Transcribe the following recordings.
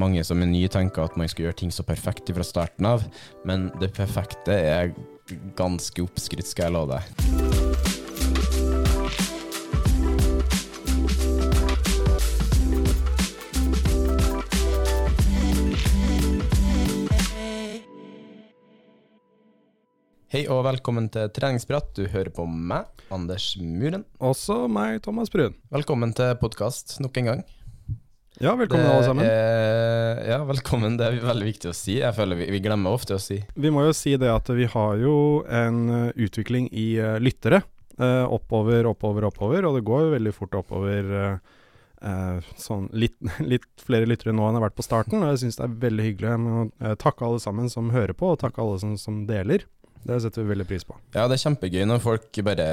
Mange som er nye tenker at man skal gjøre ting så perfekt fra starten av, men det perfekte er ganske oppskrytt, skal jeg love deg. Hei og velkommen til treningsprat. Du hører på meg, Anders Muren. Også meg, Thomas Brun. Velkommen til podkast nok en gang. Ja, velkommen alle sammen. Er, ja, velkommen. Det er veldig viktig å si. Jeg føler vi, vi glemmer ofte å si. Vi må jo si det at vi har jo en eh, utvikling i eh, lyttere. eh, oppover, oppover, oppover. Og det går jo veldig fort oppover. sånn litt, litt flere lyttere nå enn det har vært på starten. Og jeg syns det er veldig hyggelig. Jeg må takke alle sammen som hører på, og takke alle som, som deler. Det setter vi veldig pris på. Ja, det er kjempegøy når folk bare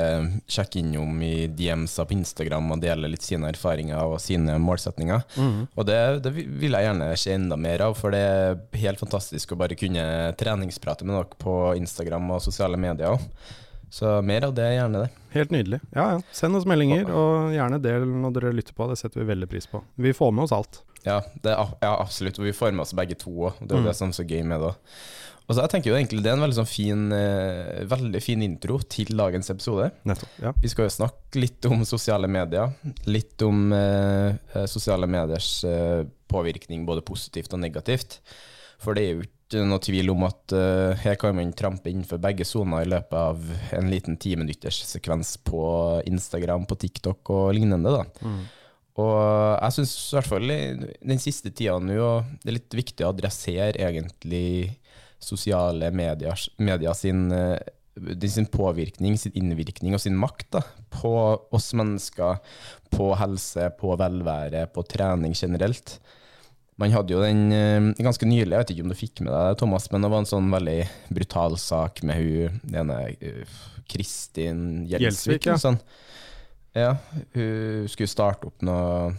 sjekker innom i DMs-er på Instagram og deler litt sine erfaringer og sine målsetninger. Og det, det vil jeg gjerne se enda mer av, for det er helt fantastisk å bare kunne treningsprate med dere på Instagram og sosiale medier òg. Så mer av det, gjerne det. Helt nydelig. Ja, ja. Send oss meldinger, og gjerne del når dere lytter på. Det setter vi veldig pris på. Vi får med oss alt. Ja, det er, ja absolutt. Og vi får med oss begge to òg. Det er Mm. det som er så gøy med det. Og så jeg tenker jo egentlig det er en veldig sånn fin, eh, veldig fin intro til dagens episode. Nettopp. Ja. Vi skal jo snakke litt om sosiale medier. Litt om eh, eh, sosiale mediers eh, påvirkning, både positivt og negativt. For det er jo ikke noe tvil om at eh, her kan man trampe innenfor begge soner i løpet av en liten timinutters sekvens på Instagram, på TikTok og lignende. da. Og jeg syns i hvert fall den siste tida nå, det er litt viktig å adressere egentlig sosiale medier, medier sin, eh, sin påvirkning, sin innvirkning og sin makt da, på oss mennesker, på helse, på velvære, på trening generelt. Man hadde jo den eh, ganske nylig, jeg vet ikke om du fikk med deg det, Thomas, men det var en sånn veldig brutal sak med hun den ene eh, Kristin Gjelsvik. Gjelsvik, ja. Sånn. ja, hun skulle starte opp noe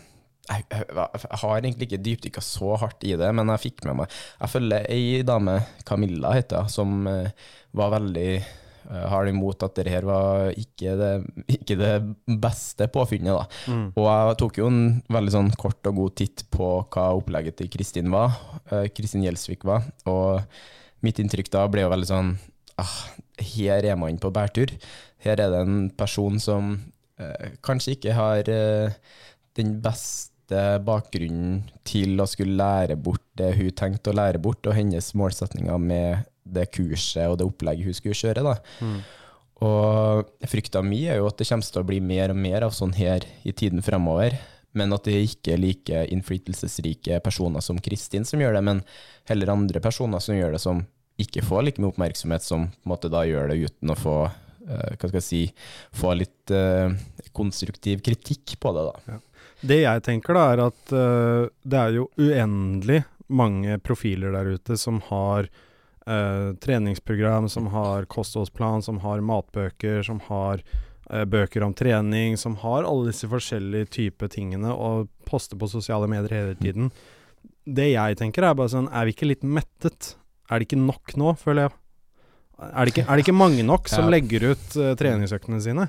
jeg, jeg, jeg har egentlig ikke dypdykka så hardt i det, men jeg fikk med meg Jeg følger ei dame, Camilla heter hun, som eh, var veldig eh, hard imot at det her var ikke det, ikke det beste påfunnet. da. Og jeg tok jo en veldig sånn kort og god titt på hva opplegget til Kristin var, eh, Kristin Gjelsvik var, og mitt inntrykk da ble jo veldig sånn ah, Her er man på bærtur. Her er det en person som kanskje ikke har den beste bakgrunnen til å skulle lære bort det hun tenkte å lære bort, og hennes målsetninger med det kurset og det opplegget hun skulle kjøre. da. Og frykta mi er jo at det kommer til å bli mer og mer av sånn her i tiden fremover. Men at det ikke er like innflytelsesrike personer som Kristin som gjør det, men heller andre personer som gjør det som ikke får like mye oppmerksomhet, som på en måte da gjør det uten å få eh, hva skal jeg si, få litt uh, konstruktiv kritikk på det, da. Det jeg tenker da, er at uh, det er jo uendelig mange profiler der ute som har uh, treningsprogram, som har kostholdsplan, som har matbøker, som har uh, bøker om trening, som har alle disse forskjellige typer tingene, og poster på sosiale medier hele tiden. Det jeg tenker er bare sånn, er vi ikke litt mettet? Er det ikke nok nå, føler jeg? Er det ikke, er det ikke mange nok som legger ut treningsøktene sine?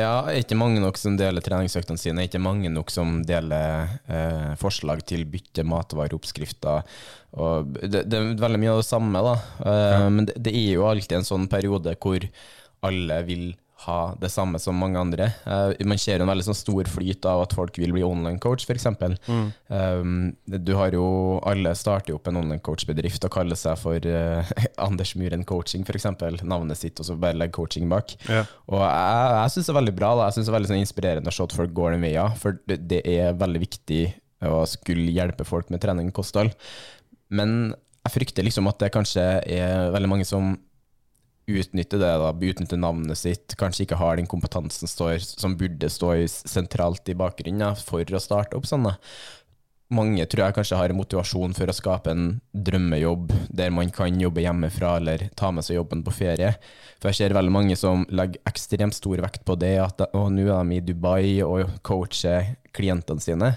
Ja, er ikke mange nok som deler treningsøktene sine, er ikke mange nok som deler eh, forslag til bytte matvareoppskrifter. Og det, det er veldig mye av det samme, da. Eh, Ja. Men det, det er jo alltid en sånn periode hvor alle vil ha det samme som mange andre. Uh, man ser en veldig sånn stor flyt av at folk vil bli online coach, f.eks. Um, du har jo Alle starter opp en online coach-bedrift og kaller seg for uh, Anders Muren Coaching, f.eks. Navnet sitt, og så bare legger coaching bak. Ja. Og jeg, jeg syns det er veldig bra. Da. Jeg synes det er veldig sånn inspirerende å se at folk går den veien, for det, det er veldig viktig å skulle hjelpe folk med trening og kosthold. Men jeg frykter liksom at det kanskje er veldig mange som utnytter det, da, utnytte navnet sitt, kanskje ikke har den kompetansen står, som burde stå sentralt i bakgrunnen ja, for å starte opp sånn. da. Mange tror jeg kanskje har motivasjon for å skape en drømmejobb der man kan jobbe hjemmefra eller ta med seg jobben på ferie. For jeg ser veldig mange som legger ekstremt stor vekt på det, at å, nå er de i Dubai og coacher klientene sine.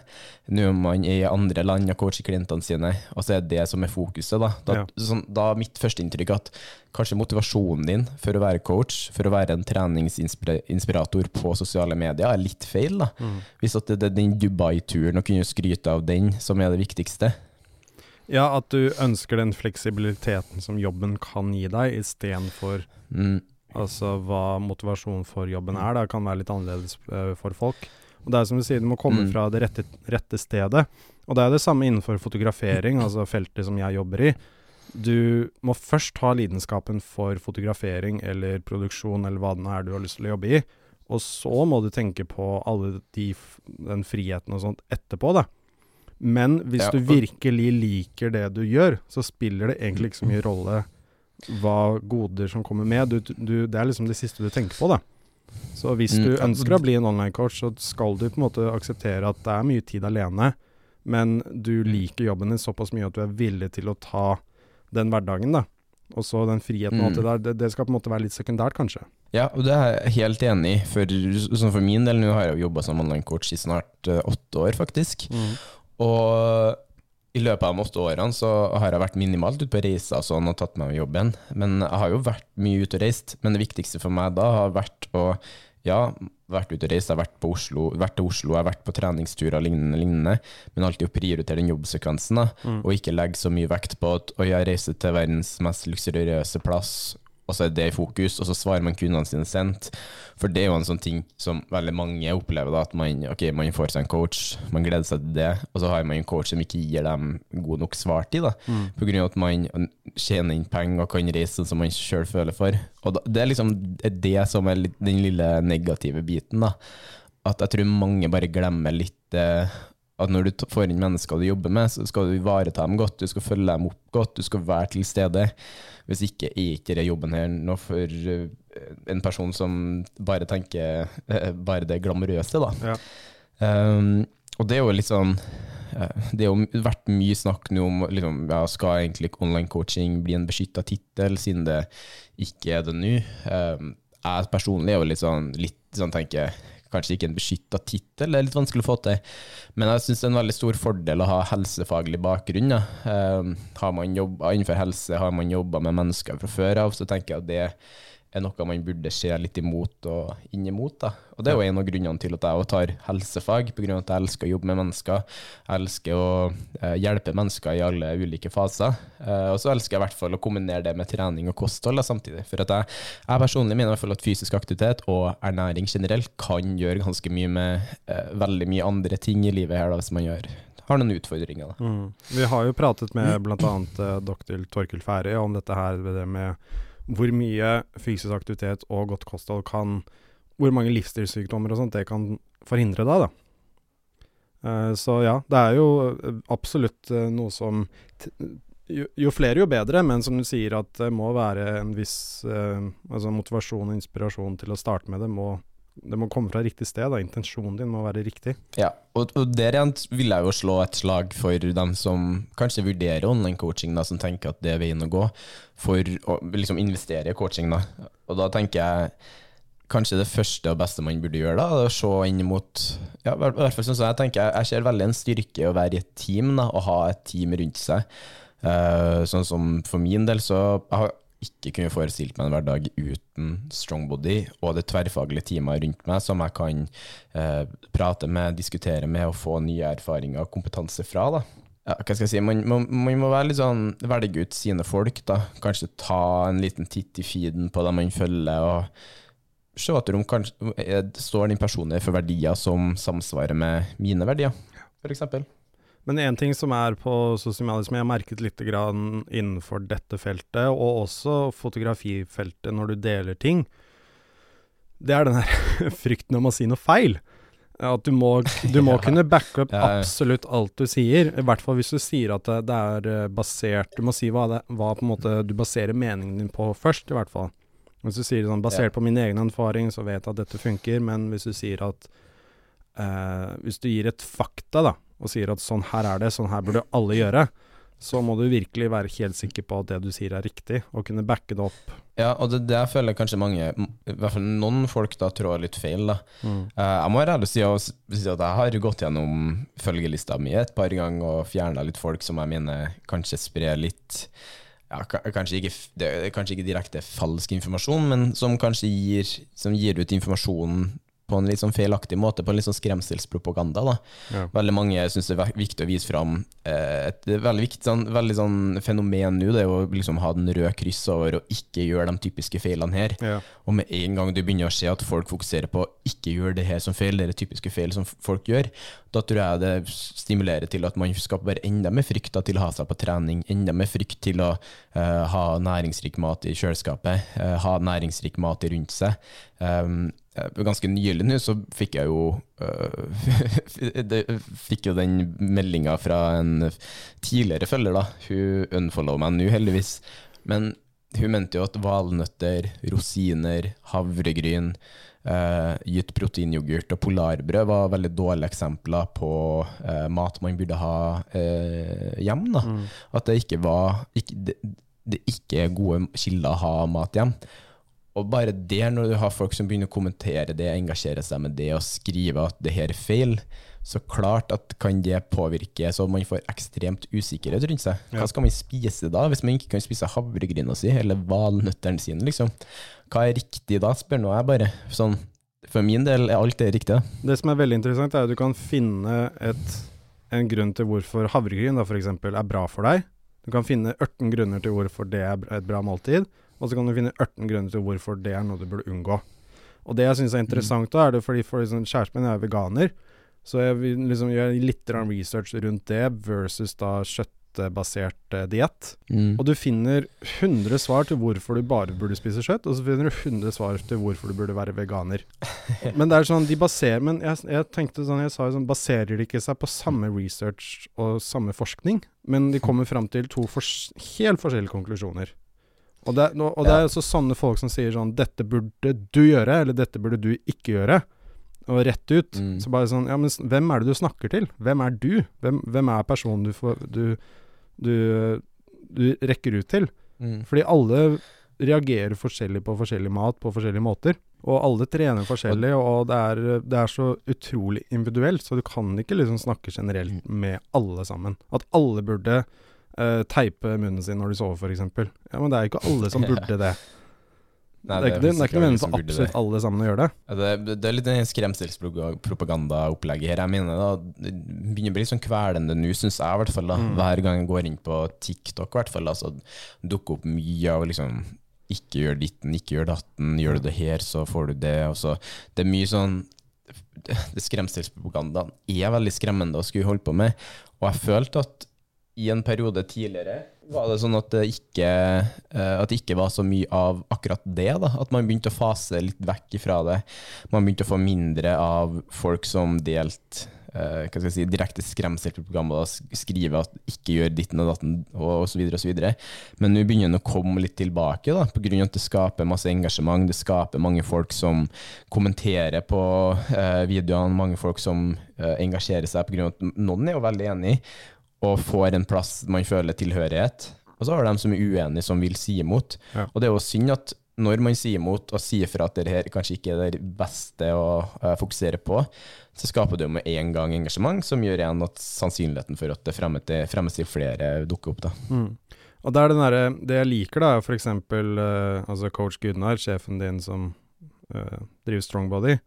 Nå er man i andre land og coacher klientene sine, og så er det som er fokuset. Da, da, Ja. sånn, da mitt første inntrykk at kanskje motivasjonen din for å være coach, for å være en treningsinspirator på sosiale medier, er litt feil. da. Hvis at det er den Dubai-turen og kunne skryte av den som er det viktigste. Ja, at du ønsker den fleksibiliteten som jobben kan gi deg, istedenfor Mm. altså hva motivasjonen for jobben er. Det kan være litt annerledes eh, for folk. Og det er som du sier, det må komme Mm. fra det rette, rette stedet. Og det er det samme innenfor fotografering, altså feltet som jeg jobber i. Du må først ha lidenskapen for fotografering eller produksjon eller hva det er du har lyst til å jobbe i. Og så må du tenke på alle de, den friheten og sånt etterpå, da. Men hvis Ja, du virkelig liker det du gjør, så spiller det egentlig ikke så mye rolle hva goder som kommer med. Du, du, det er liksom det siste du tenker på, da. Så hvis Mm, du mm. ønsker å bli en online-coach, så skal du på en måte akseptere at det er mye tid alene, men du liker jobben din såpass mye at du er villig til å ta den hverdagen, da. Og så den friheten og alt det Mm. der, det, det skal på en måte være litt sekundært, kanskje. Ja, og det er jeg helt enig i. For, for min del, nå har jeg jo jobba som online-coach i snart uh, åtte år, faktisk. Og i løpet av de åtte årene så har jeg vært minimalt ute på reiser og sånn og tatt meg med jobben. Men jeg har jo vært mye ute og reist. Men det viktigste for meg da har vært å ja, vært ute og reist, jeg har vært, på Oslo, vært til Oslo, jeg har vært på treningsturer og lignende, lignende, men alltid å prioritere den jobbsekvensen, da, og ikke legge så mye vekt på at oi, jeg reiser til verdens mest luksuriøse plass, og så er det i fokus, og så svarer man kundene sine sendt. For det er jo en sånn ting som veldig mange opplever, da, at man, okay, man får seg en coach, man gleder seg til det, og så har man en coach som ikke gir dem god nok svartid, da, på grunn av at man tjener inn penger og kan reise sånn som man sjøl føler for. Og da, det er liksom det som er den lille negative biten, da. At jeg tror mange bare glemmer litt eh, at når du får inn mennesker du jobber med, så skal du ivareta dem godt, du skal følge dem opp godt, du skal være til stede. Hvis ikke er ikke denne jobben her noe for eh, en person som bare tenker eh, bare det glamorøse, da. Ja. Um, og det er jo litt sånn Det har vært mye snakk nå om liksom, ja, skal egentlig online coaching bli en beskytta tittel, siden det ikke er det nå. Um, jeg personlig er jo litt sånn, litt sånn tenker Kanskje ikke en beskytta tittel, det er litt vanskelig å få til. Men jeg syns det er en veldig stor fordel å ha helsefaglig bakgrunn. Ja. Um, har man jobba innenfor helse, har man jobba med mennesker fra før av, så tenker jeg at det er noe man burde se litt imot og inn imot. Da. Og Det er jo en av grunnene til at jeg tar helsefag, på grunn av at jeg elsker å jobbe med mennesker. Jeg elsker å eh, hjelpe mennesker i alle ulike faser. Eh, og så elsker jeg i hvert fall å kombinere det med trening og kosthold da, samtidig. For at jeg, jeg personlig mener i hvert fall at fysisk aktivitet og ernæring generelt kan gjøre ganske mye med eh, veldig mye andre ting i livet her, da, hvis man gjør, har noen utfordringer. Da. Mm. Vi har jo pratet med bl.a. Uh, doktor Torkil Færøy om dette her det med hvor mye fysisk aktivitet og godt kosthold kan Hvor mange livsstilssykdommer og sånt det kan forhindre deg, da. Eh, så ja, det er jo eh, absolutt eh, noe som jo, flere, jo bedre, men som du sier, at det må være en viss altså motivasjon og inspirasjon til å starte med det. Må, det må komme fra riktig sted. Da. Intensjonen din må være riktig. Ja, og, og der igjen vil jeg jo slå et slag for dem som kanskje vurderer online coaching, da, som tenker at det er veien å gå, for å liksom investere i coaching. Da. Og da tenker jeg kanskje det første og beste man burde gjøre, da, er å se inn mot ja, i hvert fall sånn som jeg tenker, jeg ser veldig en styrke i å være i et team, da, og ha et team rundt seg. Uh, sånn som for min del, så jeg har ikke kunne forestilt meg en hverdag uten Strongbody og det tverrfaglige teamet rundt meg som jeg kan eh, prate med, diskutere med og få nye erfaringer og kompetanse fra. da. Ja, hva skal jeg si, man, man, man, må være litt sånn, velge ut sine folk. da. Kanskje ta en liten titt i feeden på dem man følger. og se etter om kanskje, står den personen for verdier som samsvarer med mine verdier, f.eks. Men én ting som er på sosiale som jeg har merket litt innenfor dette feltet, og også fotografifeltet når du deler ting, det er den her frykten om å si noe feil. At du må, du må ja. kunne backe opp absolutt alt du sier. I hvert fall hvis du sier at det, er eh, basert Du må si hva, det, hva du baserer meningen din på først, i hvert fall. Hvis du sier sånn basert ja. på min egen erfaring, så vet jeg at dette funker, men hvis du sier at eh, Hvis du gir et fakta, da, og sier at sånn her er det, sånn her burde alle gjøre, så må du virkelig være helt sikker på at det du sier er riktig, og kunne backe det opp. Ja, og det, der føler kanskje mange, i hvert fall noen folk, da trår litt feil. da. Mm. Uh, jeg må være ærlig og si, si, at jeg har gått gjennom følgelista mi et par ganger og fjerna litt folk som jeg mener kanskje sprer litt ja, kanskje, ikke, det kanskje ikke direkte falsk informasjon, men som kanskje gir, som gir ut informasjonen på en litt sånn feilaktig måte, på en litt sånn skremselspropaganda. Da. Ja. Veldig mange syns det er viktig å vise fram eh, et veldig viktig sånn, veldig sånn fenomen nå, det er å liksom ha den røde kryss over og ikke gjøre de typiske feilene her. Ja. Og med en gang du begynner å se at folk fokuserer på å ikke gjøre det her som feil, det er typiske feil som folk gjør, da tror jeg det stimulerer til at man skaper bare enda mer frykt til å ha seg på trening, enda mer frykt til å uh, ha næringsrik mat i kjøleskapet, uh, ha næringsrik mat rundt seg. Um, Ganske nylig nå så fikk jeg jo uh, Fikk jo den meldinga fra en tidligere følger, da. Hun unfollower meg nå, heldigvis. Men hun mente jo at valnøtter, rosiner, havregryn, uh, gitt proteinyoghurt og polarbrød var veldig dårlige eksempler på uh, mat man burde ha uh, hjem. Da. Mm. At det ikke var ikke, det, det ikke er gode kilder å ha mat hjem. Og bare det, når du har folk som begynner å kommentere det, engasjere seg med det og skrive at det her er feil, så klart at kan det påvirke så man får ekstremt usikkerhet rundt seg. Hva skal man spise da, hvis man ikke kan spise havregryna si eller valnøttene sine, liksom? Hva er riktig da, spør nå jeg bare. Sånn, for min del er alt det riktige. Det som er veldig interessant, er at du kan finne et, en grunn til hvorfor havregryn da, for eksempel, er bra for deg. Du kan finne 18 grunner til hvorfor det er et bra måltid. Og så kan du finne 18 grunner til hvorfor det er noe du burde unngå. Og det jeg syns er interessant, da, er det fordi for liksom, kjæresten min er veganer. Så jeg vil liksom gjøre litt research rundt det versus da kjøttbasert eh, diett. Mm. Og du finner 100 svar til hvorfor du bare burde spise kjøtt, og så finner du 100 svar til hvorfor du burde være veganer. men det er sånn, de baserer Men jeg, jeg tenkte sånn, jeg sa jo sånn, baserer de ikke seg på samme research og samme forskning, men de kommer fram til to fors helt forskjellige konklusjoner. Og det, og det er også sånne folk som sier sånn 'Dette burde du gjøre', eller 'dette burde du ikke gjøre'. Og rett ut. Mm. Så bare sånn Ja, men hvem er det du snakker til? Hvem er du? Hvem, hvem er personen du, får, du, du, du rekker ut til? Mm. Fordi alle reagerer forskjellig på forskjellig mat på forskjellige måter. Og alle trener forskjellig, og det er, det er, så utrolig individuelt, så du kan ikke liksom snakke generelt mm. med alle sammen. At alle burde uh, teipe munnen sin når de sover, f.eks. Ja, men det er ikke alle som burde det. Nei, det, er det, det er ikke nødvendigvis for absolutt alle sammen å gjøre det. Ja, det, det, er litt skremselspropagandaopplegget her. Jeg mener da, Det begynner å bli sånn kvelende nå, syns jeg i hvert fall. da mm. Hver gang jeg går inn på TikTok, i hvert fall, da, så dukker opp mye av liksom Ikke gjør ditten, ikke gjør datten. Gjør du det her, så får du det. Og så, det er mye sånn det Skremselspropagandaen er veldig skremmende å skulle holde på med. Og jeg følte at i en periode tidligere var det sånn at det ikke, uh, at det ikke var så mye av akkurat det. da, At man begynte å fase litt vekk ifra det. Man begynte å få mindre av folk som delte eh, hva skal jeg si, direkte skremselpropagandaer og skrive at ikke gjør ditten og datten og, osv. Men nå begynner den å komme litt tilbake, da, av at det skaper masse engasjement. Det skaper mange folk som kommenterer på eh, videoene, mange folk som eh, engasjerer seg på grunn av at noen er jo veldig enig og får en plass man føler tilhørighet. Og så har dem som er uenige, som vil si imot. Ja. Og det er jo synd at når man sier imot og sier fra at det her kanskje ikke er det beste å eh, fokusere på, så skaper det jo med en gang engasjement, som gjør igjen at sannsynligheten for at det fremmes til, fremmes til flere dukker opp. da. Mm. Og det er den derre Det jeg liker, da, er for eksempel eh, altså coach Gunnar, sjefen din som uh, driver Strongbody.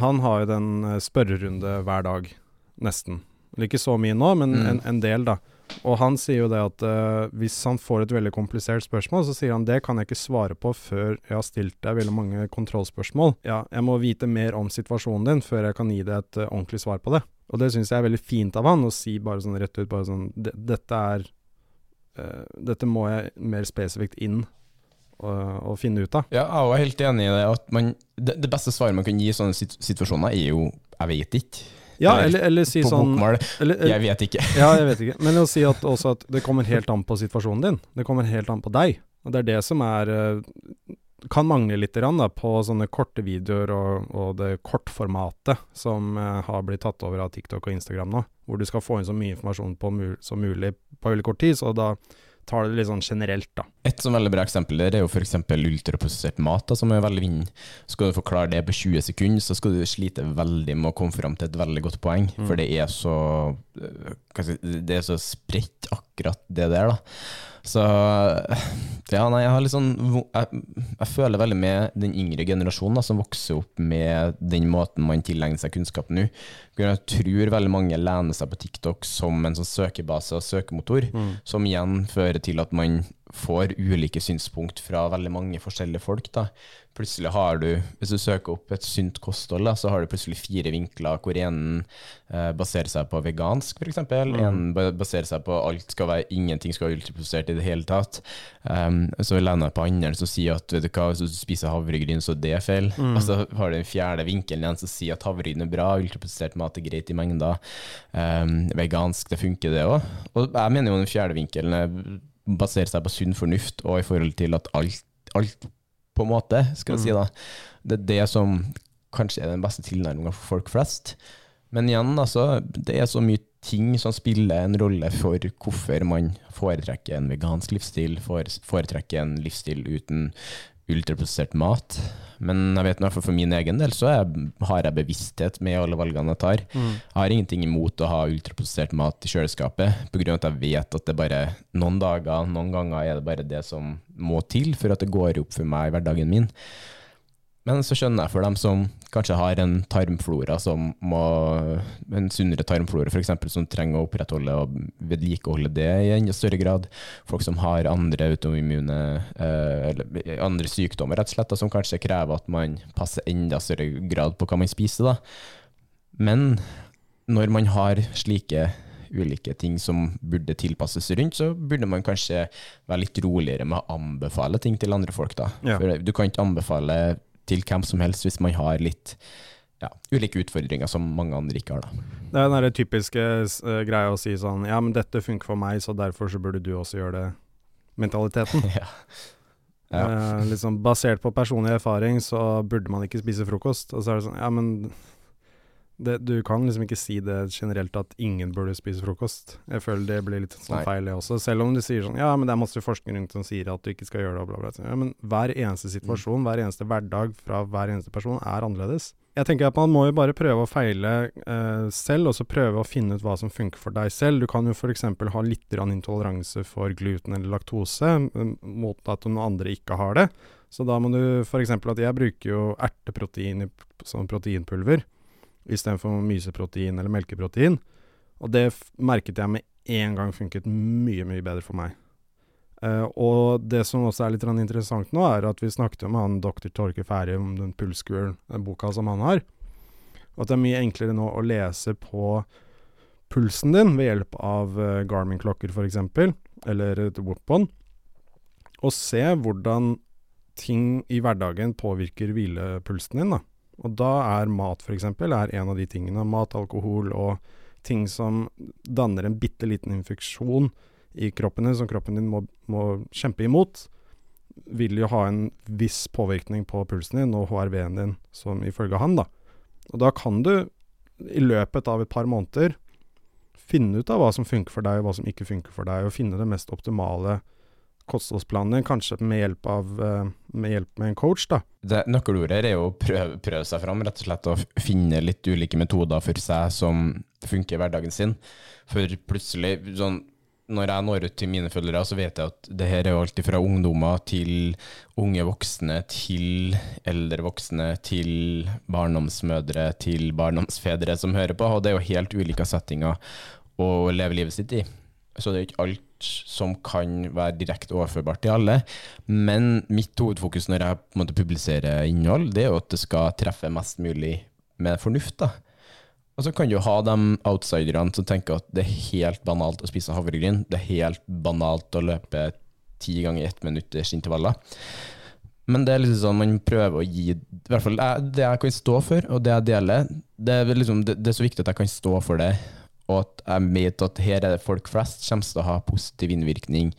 Han har jo den spørrerunde hver dag, nesten. Ikke så mye nå, men Mm. en, en del, da. Og han sier jo det at uh, hvis han får et veldig komplisert spørsmål, så sier han det kan jeg ikke svare på før jeg har stilt deg veldig mange kontrollspørsmål. Ja, jeg må vite mer om situasjonen din før jeg kan gi deg et uh, ordentlig svar på det. Og det syns jeg er veldig fint av han, å si bare sånn rett ut bare sånn Dette er uh, Dette må jeg mer spesifikt inn og finne ut av. Ja, jeg er helt enig i det. at man, det, det beste svaret man kan gi i sånne situasjoner, er jo 'jeg vet ikke'. Ja, Eller eller, si på sånn bokmål eller, 'jeg vet ikke'. Ja, jeg vet ikke. Men å si at også at det kommer helt an på situasjonen din. Det kommer helt an på deg. Og det er det som er eh, Kan mangle litt da, på sånne korte videoer og, og det kortformatet som eh, har blitt tatt over av TikTok og Instagram nå. Hvor du skal få inn så mye informasjon på mul som mulig på veldig kort tid. Så da tar det litt sånn generelt, da. Et sånn veldig bra eksempel der er jo f.eks. ultraprosessert mat, da, som er veldig vind. Skal du forklare det på 20 sekunder, så skal du slite veldig med å komme fram til et veldig godt poeng. Mm. For det er så si, Det er så spredt, akkurat det der, da. Så ja, nei, jeg har litt sånn jeg, jeg føler veldig med den yngre generasjonen da, som vokser opp med den måten man tilegner seg kunnskap nå. Jeg tror veldig mange lener seg på TikTok som en sånn søkebase og søkemotor som igjen fører til at man får ulike synspunkt fra veldig mange forskjellige folk. Da. Plutselig har du, hvis du søker opp et sunt kosthold, da, så har du plutselig fire vinkler hvor en eh, baserer seg på vegansk, f.eks. eksempel En baserer seg på alt skal være, ingenting skal være ultraprosessert i det hele tatt. Um, så lener jeg på andre som sier at vet du hva, hvis du spiser havregryn, så det er feil. Og så har du den fjerde vinkelen igjen som sier at havregryn er bra, ultraprosessert mat er greit i mengder. Um, vegansk, det funker det òg. Og jeg mener jo den fjerde vinkelen er- baserer seg på sunn fornuft, og i forhold til at alt, alt på en måte, skal jeg si da, det er det som kanskje er den beste tilnærmingen for folk flest. Men igjen, altså, det er så mye ting som spiller en rolle for hvorfor man foretrekker en vegansk livsstil, foretrekker en livsstil uten ultraprosessert mat. Men jeg vet hvert for min egen del så er, har jeg bevissthet med alle valgene jeg tar. Jeg har ingenting imot å ha ultraprosessert mat i kjøleskapet, pga. at jeg vet at det bare noen dager, noen ganger er det bare det som må til for at det går opp for meg i hverdagen min. Men så skjønner jeg for dem som kanskje har en tarmflora som må En sunnere tarmflora, f.eks., som trenger å opprettholde og vedlikeholde det i enda større grad. Folk som har andre autoimmune eh, eller andre sykdommer, rett og slett, da, som kanskje krever at man passer enda større grad på hva man spiser. da. Men når man har slike ulike ting som burde tilpasses rundt, så burde man kanskje være litt roligere med å anbefale ting til andre folk. da. Ja. For du kan ikke anbefale til hvem som helst hvis man har litt ja, ulike utfordringer som mange andre ikke har. da. Det er den der typiske uh, greia å si sånn Ja, men dette funker for meg, så derfor så burde du også gjøre det. Mentaliteten. ja. Ja. Uh, liksom basert på personlig erfaring så burde man ikke spise frokost. Og så er det sånn, ja men det, Du kan liksom ikke si det generelt at ingen burde spise frokost. Jeg føler det blir litt sånn Nei. feil det også. Selv om du sier sånn ja, men det er masse forskning rundt som sier at du ikke skal gjøre det og bla, bla. bla. Ja, men hver eneste situasjon, hver eneste hverdag fra hver eneste person er annerledes. Jeg tenker at man må jo bare prøve å feile eh, selv, og så prøve å finne ut hva som funker for deg selv. Du kan jo f.eks. ha litt intoleranse for gluten eller laktose, mot at noen andre ikke har det. Så da må du f.eks. at jeg bruker jo erteprotein i, som proteinpulver istedenfor myseprotein eller melkeprotein. Og det merket jeg med en gang funket mye, mye bedre for meg. Uh, og det som også er litt interessant nå, er at vi snakket med han dr. Torke Færøy om den pulskuren, den boka som han har. Og at det er mye enklere nå å lese på pulsen din ved hjelp av uh, Garmin-klokker f.eks., eller et Whoop-on, og se hvordan ting i hverdagen påvirker hvilepulsen din. da. Og da er mat f.eks. er en av de tingene. Mat, alkohol og ting som danner en bitte liten infeksjon i kroppen din, som kroppen din må, må kjempe imot, vil jo ha en viss påvirkning på pulsen din og HRV-en din, som ifølge han, da. Og da kan du i løpet av et par måneder finne ut av hva som funker for deg, og hva som ikke funker for deg, og finne det mest optimale kostholdsplanen kanskje med hjelp, av, eh, med hjelp med en coach, da. Det Nøkkelordet er jo å prøve, prøve seg fram, rett og slett. Å finne litt ulike metoder for seg som funker i hverdagen sin. For plutselig, sånn når jeg når ut til mine følgere, så vet jeg at det her er jo alltid fra ungdommer til unge voksne, til eldre voksne, til barndomsmødre, til barndomsfedre som hører på. Og det er jo helt ulike settinger å leve livet sitt i. Så det er ikke alt som kan være direkte overførbart til alle. Men mitt hovedfokus når jeg på en måte publiserer innhold, det er jo at det skal treffe mest mulig med fornuft. da. Og så kan du ha de outsiderne som tenker at det er helt banalt å spise havregryn. Det er helt banalt å løpe ti ganger ett minutters intervaller. Men det er liksom sånn man prøver å gi I hvert fall det jeg kan stå for, og det jeg deler, det er, liksom, det, det er så viktig at jeg kan stå for det og at jeg vet at her er det folk flest kommer til å ha positiv innvirkning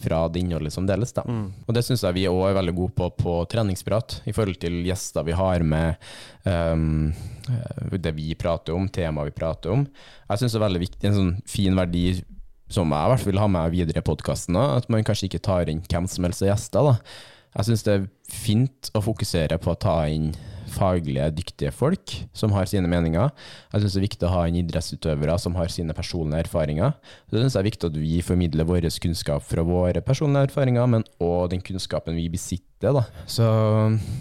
fra det innholdet som deles. Mm. Og det syns jeg vi òg er veldig gode på på treningsprat, i forhold til gjester vi har med um, det vi prater om, temaet vi prater om. Jeg syns det er veldig viktig, en sånn fin verdi som jeg i hvert fall vil ha med videre i podkasten, at man kanskje ikke tar inn hvem som helst av gjester. Da. Jeg syns det er fint å fokusere på å ta inn faglige, dyktige folk som har sine meninger. Jeg syns det er viktig å ha inn idrettsutøvere som har sine personlige erfaringer. Så jeg synes det er viktig at vi formidler vår kunnskap fra våre personlige erfaringer, men òg den kunnskapen vi besitter. Da. Så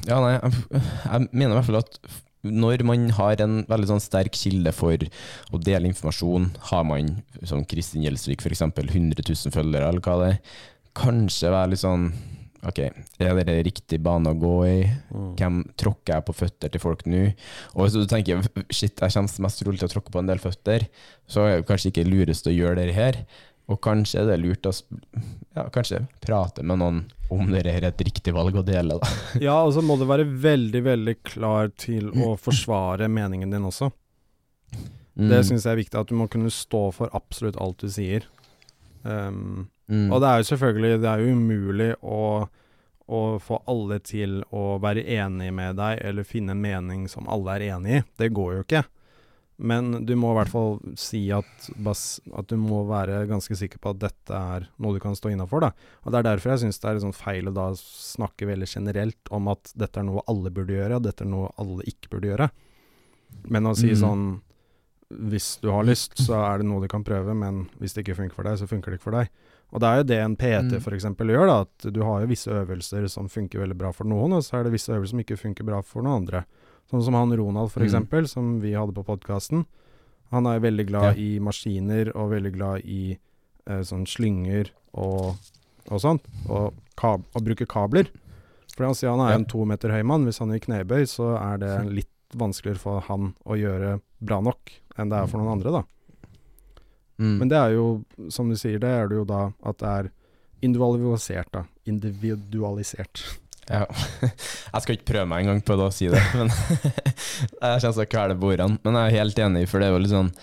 ja, nei, jeg, jeg mener i hvert fall at når man har en veldig sånn sterk kilde for å dele informasjon, har man som Kristin Gjelsvik f.eks. 100 000 følgere, eller hva det er, kanskje være litt sånn Ok, er det riktig bane å gå i? Mm. Hvem tråkker jeg på føtter til folk nå? Og hvis du tenker shit, jeg kommer mest trolig til å tråkke på en del føtter, så er det kanskje ikke lurest å gjøre det her. Og kanskje er det lurt å ja, kanskje prate med noen om det er et riktig valg å dele. Da. Ja, og så må du være veldig, veldig klar til å forsvare meningen din også. Mm. Det syns jeg er viktig, at du må kunne stå for absolutt alt du sier. Um, Mm. Og det er jo selvfølgelig Det er jo umulig å, å, få alle til å være enig med deg, eller finne en mening som alle er enig i. Det går jo ikke. Men du må i hvert fall si at, at du må være ganske sikker på at dette er noe du kan stå innafor. Det er derfor jeg syns det er sånn feil å da snakke veldig generelt om at dette er noe alle burde gjøre, og dette er noe alle ikke burde gjøre. Men å si mm. sånn Hvis du har lyst, så er det noe du kan prøve, men hvis det ikke funker for deg, så funker det ikke for deg. Og det er jo det en PT mm. f.eks. gjør, da, at du har jo visse øvelser som funker veldig bra for noen, og så er det visse øvelser som ikke funker bra for noen andre. Sånn som han Ronald f.eks., mm. som vi hadde på podkasten. Han er veldig glad ja. i maskiner og veldig glad i eh, sånn slynger og, og sånt, og, kab og bruker kabler. For han sier han er ja. en to meter høy mann. Hvis han gjør knebøy, så er det litt vanskeligere for han å gjøre bra nok enn det er for noen andre, da. Mm. Men det er jo, som du sier, det er det jo da at det er individualisert, da. Individualisert. Ja. Jeg skal ikke prøve meg engang på det å si det, men jeg kjenner så kvele bordene. ordene. Men jeg er helt enig, for det er jo litt sånn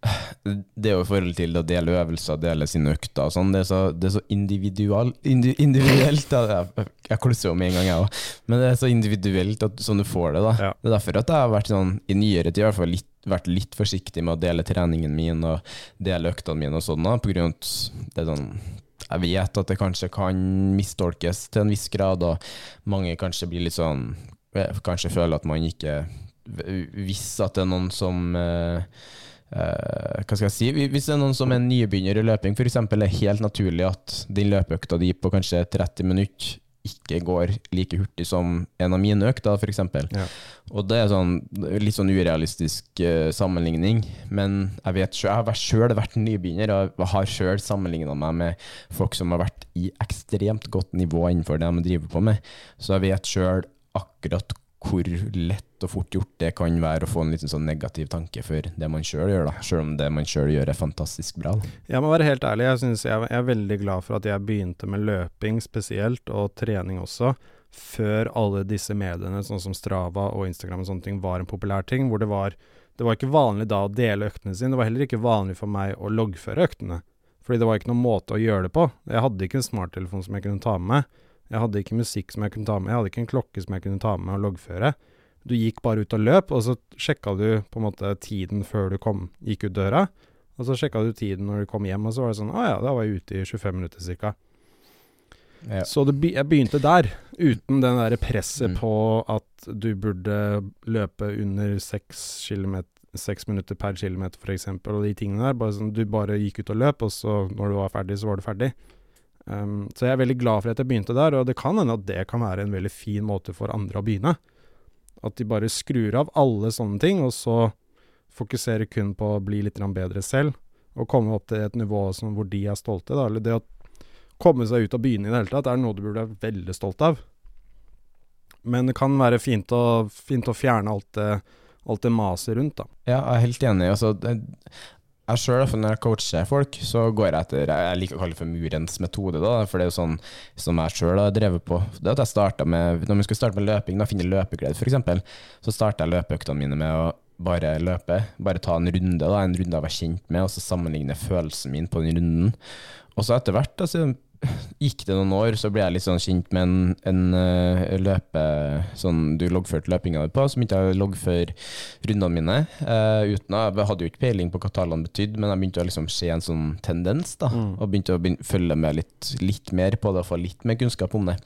det er jo i forhold til å dele øvelser, dele sine økter og sånn. Det, det, er så individual, indi, individuelt. Jeg, jeg klusser jo med en gang, jeg òg. Men det er så individuelt at, sånn du får det. da ja. Det er derfor at jeg har vært sånn, i nyere tid i hvert fall litt vært litt forsiktig med å dele treningen min og dele øktene mine og sånn, av at det er sånn jeg vet at det kanskje kan mistolkes til en viss grad, og mange kanskje blir litt sånn Kanskje føler at man ikke Hvis at det er noen som eh, eh, Hva skal jeg si Hvis det er noen som er nybegynner i løping, f.eks., er det helt naturlig at din løpeøkta di på kanskje 30 minutter ikke går like hurtig som en av mine økter, f.eks. Ja. Og det er sånn, litt sånn urealistisk uh, sammenligning, men jeg vet selv, jeg har sjøl vært nybegynner og har sjøl sammenligna meg med folk som har vært i ekstremt godt nivå innenfor det de driver på med, så jeg vet sjøl akkurat hvor lett og fort gjort det kan være å få en liten sånn negativ tanke for det man sjøl gjør, da. Sjøl om det man sjøl gjør er fantastisk bra. Jeg må være helt ærlig, jeg, jeg, jeg er veldig glad for at jeg begynte med løping spesielt, og trening også. før alle disse mediene, sånn som Strava og Instagram og sånne ting, var en populær ting. Hvor det var Det var ikke vanlig da å dele øktene sine. Det var heller ikke vanlig for meg å loggføre øktene. Fordi det var ikke noen måte å gjøre det på. Jeg hadde ikke en smarttelefon som jeg kunne ta med meg. Jeg hadde ikke musikk som jeg kunne ta med. Jeg hadde ikke en klokke som jeg kunne ta med og loggføre. Du gikk bare ut og løp, og så sjekka du på en måte tiden før du kom, gikk ut døra. Og så sjekka du tiden når du kom hjem, og så var det sånn Å ja, da var jeg ute i 25 minutter ca. Ja. Så det, be- jeg begynte der, uten den der presset Mm. på at du burde løpe under seks kilomet- seks minutter per kilometer f.eks., og de tingene der. Bare sånn, du bare gikk ut og løp, og så når du var ferdig, så var du ferdig. Um, så jeg er veldig glad for at jeg begynte der, og det kan hende at det kan være en veldig fin måte for andre å begynne. At de bare skrur av alle sånne ting, og så fokuserer kun på å bli litt bedre selv, og komme opp til et nivå som, hvor de er stolte. Da. Eller det å komme seg ut og begynne i det hele tatt, er noe du burde være veldig stolt av. Men det kan være fint å, fint å fjerne alt det, alt det maset rundt, da. Ja, jeg er helt enig. Altså, jeg sjøl, når jeg coacher folk, så går jeg etter Jeg liker å kalle det for murens metode, da, for det er jo sånn som jeg sjøl har drevet på. Det at jeg startet med Når vi skulle starte med løping, da finne løpeglede, f.eks., så starter jeg løpeøktene mine med å bare løpe. Bare ta en runde, da, en runde jeg var kjent med, og så sammenligne følelsen min på den runden. Og så etter hvert, altså gikk det noen år, så ble jeg litt sånn kjent med en, en uh, løpe Sånn du loggførte løpinga di på, så begynte jeg å loggføre rundene mine. Uh, uten å, Jeg hadde jo ikke peiling på hva tallene betydde, men jeg begynte å liksom se en sånn tendens, da. Og begynte å begyn- følge med litt, litt mer på det, og få litt mer kunnskap om det.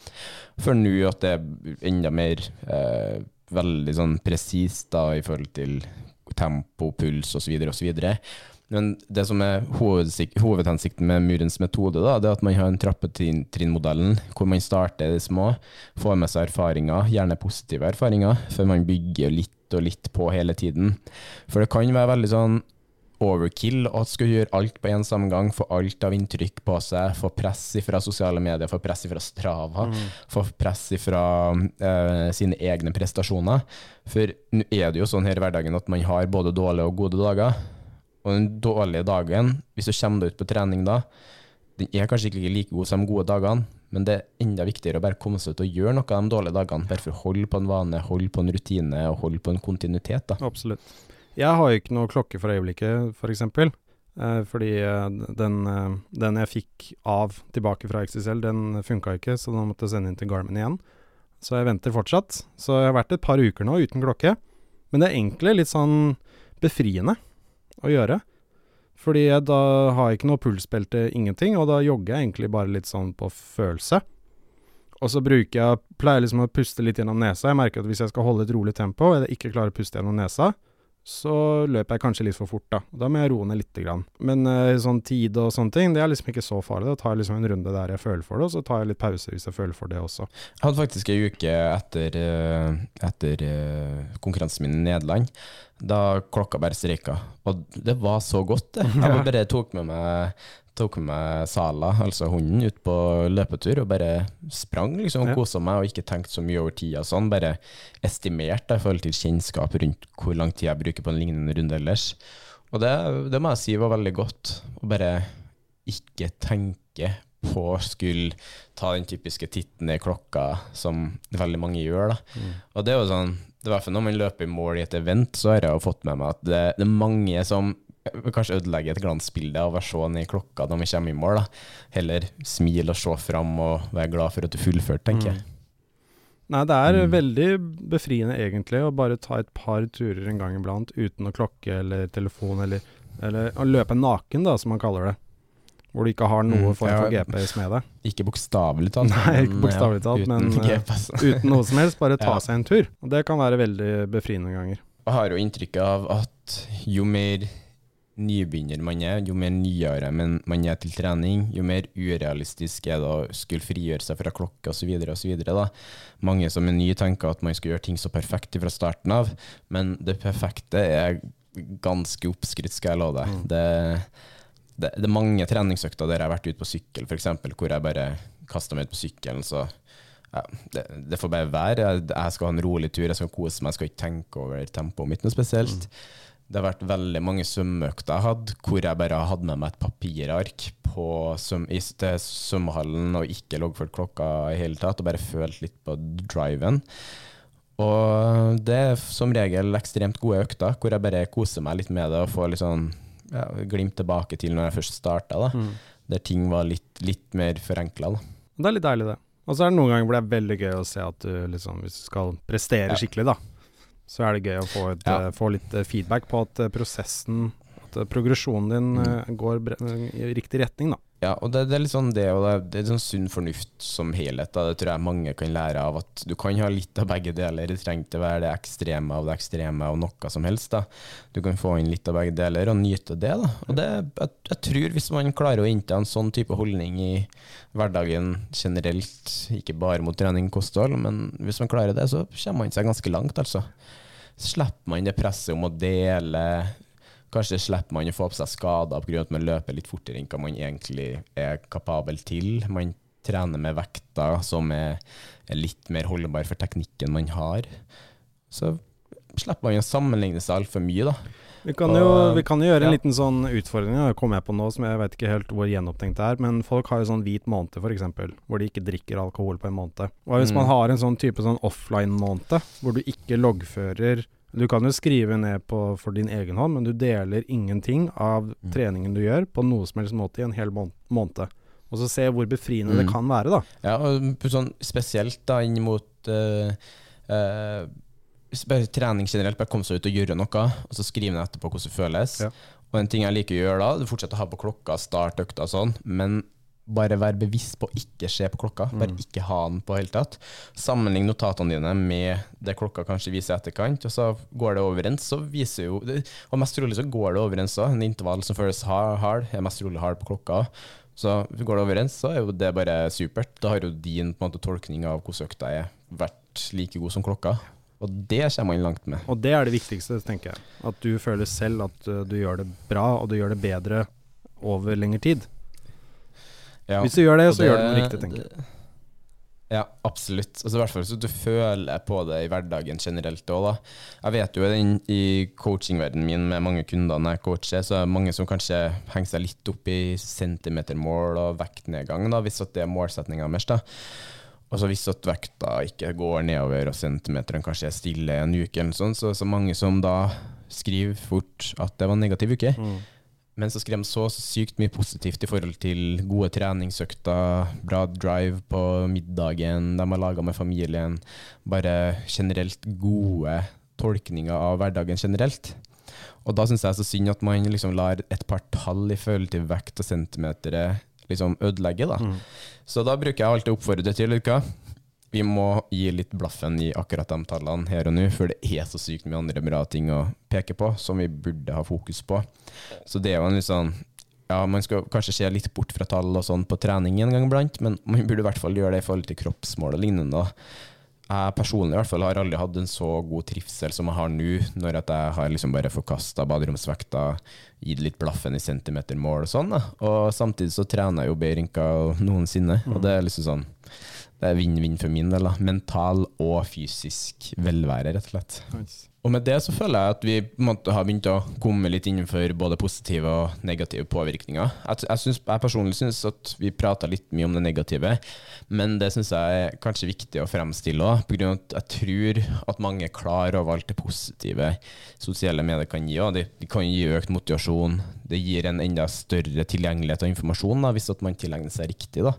For nå at det er enda mer uh, veldig sånn presist i forhold til tempo, puls osv. osv. Men det som er hovedhensikten med murens metode, da, det er at man har en trappetrinnmodellen hvor man starter i det små, får med seg erfaringer, gjerne positive erfaringer, før man bygger litt og litt på hele tiden. For det kan være veldig sånn overkill å skulle gjøre alt på en samme gang, få alt av inntrykk på seg, få press fra sosiale medier, få press fra Strava, få press fra eh, sine egne prestasjoner. For nå er det jo sånn her i hverdagen at man har både dårlige og gode dager. Og den dårlige dagen, hvis du kommer deg ut på trening da, den er kanskje ikke like god som de gode dagene, men det er enda viktigere å bare komme seg ut og gjøre noe av de dårlige dagene. Bare for å holde på en vane, holde på en rutine og holde på en kontinuitet. da. Absolutt. Jeg har jo ikke noe klokke for øyeblikket, f.eks. For eksempel. eh, fordi eh, den, eh, den jeg fikk av tilbake fra XXL, den funka ikke, så da måtte jeg sende inn til Garmin igjen. Så jeg venter fortsatt. Så jeg har vært et par uker nå uten klokke. Men det er egentlig litt sånn befriende å gjøre. Fordi jeg da har jeg ikke noe pulsbelte, ingenting, og da jogger jeg egentlig bare litt sånn på følelse. Og så bruker jeg, pleier liksom å puste litt gjennom nesa. Jeg merker at hvis jeg skal holde et rolig tempo, og jeg ikke klarer å puste gjennom nesa, så løper jeg kanskje litt for fort, da. Da må jeg roe ned lite grann. Men uh, sånn tid og sånne ting, det er liksom ikke så farlig. Da tar jeg liksom en runde der jeg føler for det, og så tar jeg litt pause hvis jeg føler for det også. Jeg hadde faktisk ei uke etter, eh, etter eh, konkurransen min i Nederland, da klokka bare streika. Og det var så godt, det. Jeg bare tok med meg tok med Sala, altså hunden, ut på løpetur og bare sprang liksom, og Ja. kosa meg og ikke tenkte så mye over tida og sånn. Bare estimert i forhold til kjennskap rundt hvor lang tid jeg bruker på en lignende runde ellers. Og det, det må jeg si var veldig godt. Å bare ikke tenke på å skulle ta den typiske titten i klokka som veldig mange gjør. da. Og det er jo sånn, det er hvert fall når man løper i mål i et event, så har jeg jo fått med meg at det, det er mange som kanskje ødelegge et glansbilde av å se ned i klokka når vi kommer i mål. da. Heller smile og se fram og være glad for at du fullførte, tenker jeg. Nei, det er Mm. veldig befriende egentlig å bare ta et par turer en gang iblant uten å klokke eller telefon, eller, eller å løpe naken, da, som man kaller det. Hvor du ikke har noe Mm, form ja. for GPS med deg. Ikke bokstavelig talt. Nei, ikke men, bokstavelig ja, talt, uten men, eh. Uten noe som helst, bare ta Ja. seg en tur. Og det kan være veldig befriende ganger. Jeg har jo inntrykk av at jo mer nybegynner man er, jo mer nyere men man er til trening, jo mer urealistisk er det å skulle frigjøre seg fra klokka osv. Mange som er nye, tenker at man skal gjøre ting så perfekt fra starten av, men det perfekte er ganske oppskrytt, skal jeg love deg. Det, det, det er mange treningsøkter der jeg har vært ute på sykkel, f.eks., hvor jeg bare kasta meg ut på sykkelen, så ja, det, det får bare være. Jeg, jeg skal ha en rolig tur, jeg skal kose meg, jeg skal ikke tenke over tempoet mitt noe spesielt. Det har vært veldig mange svømmeøkter jeg hadde, hvor jeg bare hadde med meg et papirark på svøm, i, til svømmehallen og ikke loggført klokka i hele tatt, og bare følt litt på driven. Og det er som regel ekstremt gode økter, hvor jeg bare koser meg litt med det og får litt sånn ja, glimt tilbake til når jeg først starta. Mm. Der ting var litt, litt mer forenkla. Det er litt deilig, det. Og så er det noen ganger hvor det er veldig gøy å se at du liksom, hvis du skal prestere Ja. skikkelig, da, så er det gøy å få, et, Ja. eh, få litt eh, feedback på at eh, prosessen, at progresjonen din Mm. går i riktig retning, da. Ja, og det, det er litt sånn det, og det, det er sånn sunn fornuft som helhet. Da. Det tror jeg mange kan lære av. At du kan ha litt av begge deler. Det trenger ikke være det ekstreme av det ekstreme og noe som helst. Da. Du kan få inn litt av begge deler og nyte det. Da. Og det, jeg, jeg tror hvis man klarer å innta en sånn type holdning i hverdagen generelt, ikke bare mot trening og kosthold, men hvis man klarer det, så kommer man seg ganske langt, altså. Slipper man det presset om å dele Kanskje slipper man å få på seg skader pga. at man løper litt fortere enn hva man egentlig er kapabel til. Man trener med vekter som er, litt mer holdbar for teknikken man har. Så slipper man å sammenligne seg altfor mye, da. Vi kan, jo, vi kan jo gjøre en ja. liten sånn utfordring, det kom jeg på nå, som jeg vet ikke helt hvor gjennomtenkt det er. Men folk har jo sånn hvit måned, f.eks., hvor de ikke drikker alkohol på en måned. Hva hvis Mm. man har en sånn type sånn offline-måned, hvor du ikke loggfører Du kan jo skrive ned på for din egen hånd, men du deler ingenting av Mm. treningen du gjør, på noe som helst måte i en hel måned. Og så se hvor befriende det Mm. kan være, da. Ja, og sånn spesielt da inn mot uh, uh, trening generelt, bare komme seg ut og gjøre noe, og så skrive ned etterpå hvordan det føles. Ja. Og en ting jeg liker å gjøre da, du fortsetter å ha på klokka, start økta og sånn, men bare vær bevisst på å ikke se på klokka, bare Mm. ikke ha den på helt hele tatt. Sammenlign notatene dine med det klokka kanskje viser i etterkant, og så går det overens, så viser jo Og mest trolig så går det overens òg. En intervall som føles hard, er mest trolig hard på klokka. Så går det overens, så er jo det bare supert. Da har jo din måte, tolkning av hvordan økta er, vært like god som klokka. Og det kommer man langt med. Og det er det viktigste, tenker jeg. At du føler selv at uh, du gjør det bra, og du gjør det bedre over lengre tid. Ja. Hvis du gjør det, så så gjør du noe riktig, tenker jeg. Ja, absolutt. Altså, I hvert fall så du føler på det i hverdagen generelt òg, da. Jeg vet jo den, i coachingverdenen min med mange kunder når jeg coacher, så er det mange som kanskje henger seg litt opp i centimetermål og vektnedgang, da, hvis at det er målsettinga deres. da. Og så hvis at vekta ikke går nedover og centimeteren kanskje er stille en uke, eller sånn, så er det så mange som da skriver fort at det var en negativ uke. Mm. Men så skrev de så sykt mye positivt i forhold til gode treningsøkter, bra drive på middagen de har laga med familien. Bare generelt gode tolkninger av hverdagen generelt. Og da syns jeg det så synd at man liksom lar et par tall i forhold til vekt og centimeter liksom ødelegge, da. Mm. Så da bruker jeg alltid å oppfordre til hva? Vi må gi litt blaffen i akkurat de tallene her og nå, for det er så sykt mye andre bra ting å peke på som vi burde ha fokus på. Så det er jo en litt sånn Ja, man skal kanskje se litt bort fra tall og sånn på trening en gang iblant, men man burde i hvert fall gjøre det i forhold til kroppsmål og lignende. Jeg personlig i hvert fall har aldri hatt en så god trivsel som jeg har nå, når at jeg har liksom bare forkasta baderomsvekta, gitt litt blaffen i centimetermål og sånn. da. Og samtidig så trener jeg jo bedre enn noensinne, og det er liksom sånn det er vinn-vinn for min del. da. Mental og fysisk velvære, rett og slett. Nice. Og med det så føler jeg at vi måtte, har begynt å komme litt innenfor både positive og negative påvirkninger. Jeg, jeg, synes, jeg personlig syns at vi prata litt mye om det negative, men det syns jeg er kanskje viktig å fremstille òg, pga. at jeg tror at mange er klar over alt det positive sosiale medier kan gi. Det, de kan gi økt motivasjon, det gir en enda større tilgjengelighet av informasjon da, hvis man tilegner seg riktig. da.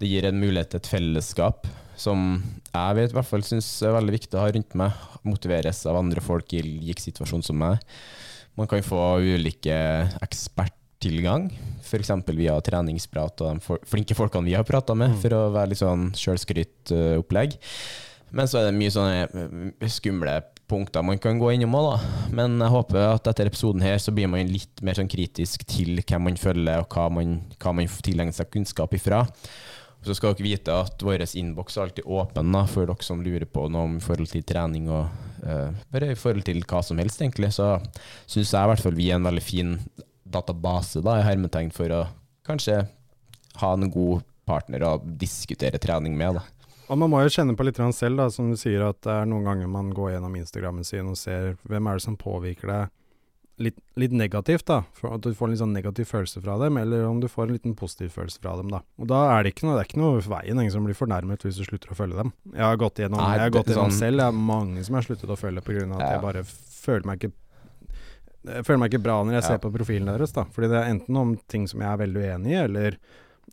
Det gir en mulighet til et fellesskap som jeg vet i hvert fall syns er veldig viktig å ha rundt meg. Motiveres av andre folk i lik situasjon som meg. Man kan få ulike eksperttilgang, f.eks. via treningsprat og de flinke folkene vi har prata med, Mm. for å være litt sånn sjølskrytopplegg. Men så er det mye sånne eh, skumle punkter man kan gå innom òg, da. Men jeg håper at etter episoden her så blir man litt mer sånn kritisk til hvem man følger, og hva man, hva man tilegner seg kunnskap ifra. Så skal dere vite at vår innboks er alltid åpen da, for dere som lurer på noe om forhold til trening og uh, bare i forhold til hva som helst, egentlig. Så syns jeg i hvert fall vi er en veldig fin database da, i hermetegn for å kanskje ha en god partner å diskutere trening med. da. Og man må jo kjenne på litt selv, da, som du sier, at det er noen ganger man går gjennom Instagrammen sin og ser hvem er det som påvirker deg litt, litt negativt, da. For at du får en litt sånn negativ følelse fra dem, eller om du får en liten positiv følelse fra dem, da. Og da er det ikke noe, det er ikke noe veien, ingen som blir fornærmet hvis du slutter å følge dem. Jeg har gått gjennom, Nei, jeg har det- gått gjennom sånn- selv, jeg har mange som har sluttet å følge av at Ja. jeg bare føler meg ikke jeg føler meg ikke bra når jeg Ja. ser på profilen deres, da. Fordi det er enten om ting som jeg er veldig uenig i, eller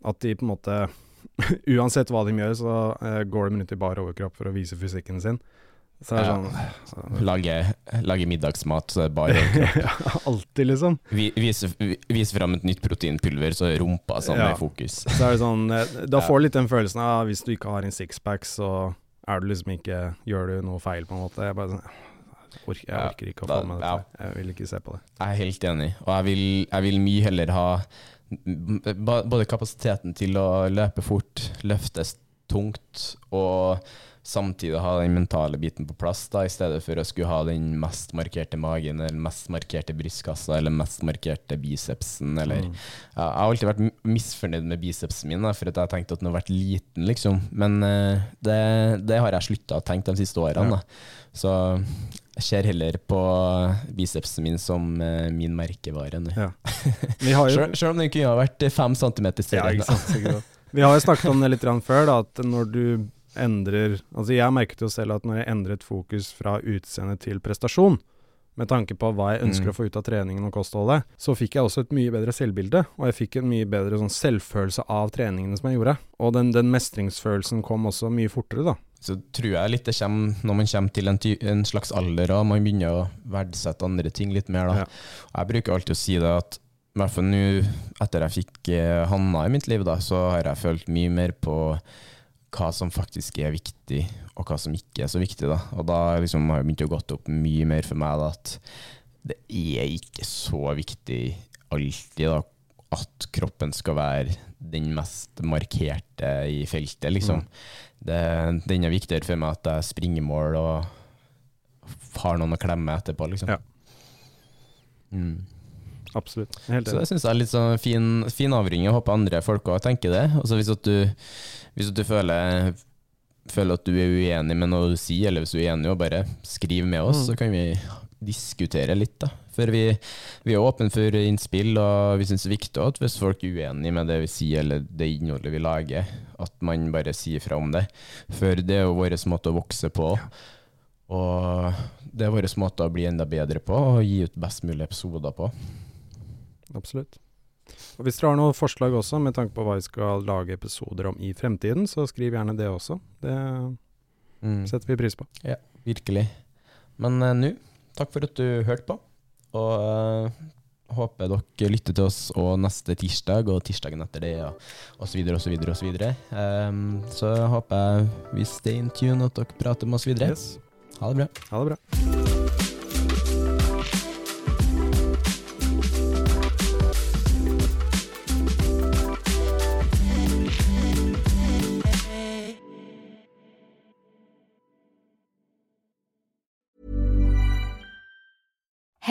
at de på en måte Uansett hva de gjør, så uh, går de rundt i bar overkropp for å vise fysikken sin. Så det er sånn Lage, lage middagsmat, så bare Alltid, liksom. Vi- Vise, vi- vise fram et nytt proteinpulver, så rumpa sånn Ja. i fokus. Så er det sånn eh, Da får du litt den følelsen av hvis du ikke har en sixpack, så er du liksom ikke Gjør du noe feil, på en måte. Jeg bare sånn jeg orker, jeg orker ikke å få med ja. Jeg vil ikke se på det. Jeg er helt enig, og jeg vil, jeg vil mye heller ha både kapasiteten til å løpe fort, løftes tungt, og samtidig ha den mentale biten på plass, da, i stedet for å skulle ha den mest markerte magen, eller mest markerte brystkassa, eller mest markerte bicepsen, eller Mm. Jeg har alltid vært misfornøyd med bicepsen min, da, for at jeg har tenkt at den har vært liten, liksom. Men uh, det, det har jeg slutta å tenke de siste årene. Da. Så jeg ser heller på bicepsen min som uh, min merkevare nå. Ja. Jo Selv, om den kunne ha vært fem centimeter Ja, større. det. Vi har jo snakket om det litt før, da, at når du endrer Altså, jeg merket jo selv at når jeg endret fokus fra utseende til prestasjon, med tanke på hva jeg ønsker Mm. å få ut av treningen og kostholdet, så fikk jeg også et mye bedre selvbilde, og jeg fikk en mye bedre sånn selvfølelse av treningene som jeg gjorde. Og den, den mestringsfølelsen kom også mye fortere, da. Så tror jeg litt det kommer når man kommer til en, ty en slags alder og man begynner å verdsette andre ting litt mer. Da. Ja. Jeg bruker alltid å si det at i hvert fall nå etter jeg fikk eh, Hanna i mitt liv, da, så har jeg følt mye mer på hva som faktisk er viktig, og hva som ikke er så viktig. Da. Og da liksom har det begynt å gått opp mye mer for meg da, at det er ikke så viktig alltid da, at kroppen skal være den mest markerte i feltet, liksom. Det, den er viktigere for meg at jeg springer mål og har noen å klemme etterpå, liksom. Ja. Mm. Absolutt. Jeg Helt Så det enig. syns jeg er litt sånn fin, fin avrunding. Jeg håper andre folk òg tenker det. Altså hvis at du, hvis at du føler, føler at du er uenig med noe du sier, eller hvis du er enig, og bare skriv med oss, Mm. så kan vi diskutere litt, da. For vi, vi er åpne for innspill, og vi syns det er viktig at hvis folk er uenig med det vi sier, eller det innholdet vi lager, at man bare sier fra om det. For det er jo vår måte å vokse på. Og det er vår måte å bli enda bedre på, og gi ut best mulig episoder på. Absolutt. Og Hvis dere har noen forslag også, med tanke på hva vi skal lage episoder om i fremtiden, så skriv gjerne det også. Det Mm. setter vi pris på. Ja, Virkelig. Men uh, nå, takk for at du hørte på. Og uh, håper dere lytter til oss og neste tirsdag og tirsdagen etter det, og, så og så videre. Ehm, så håper jeg vi stay in tune, at dere prater med oss videre. Yes. Ha det bra. Ha det bra.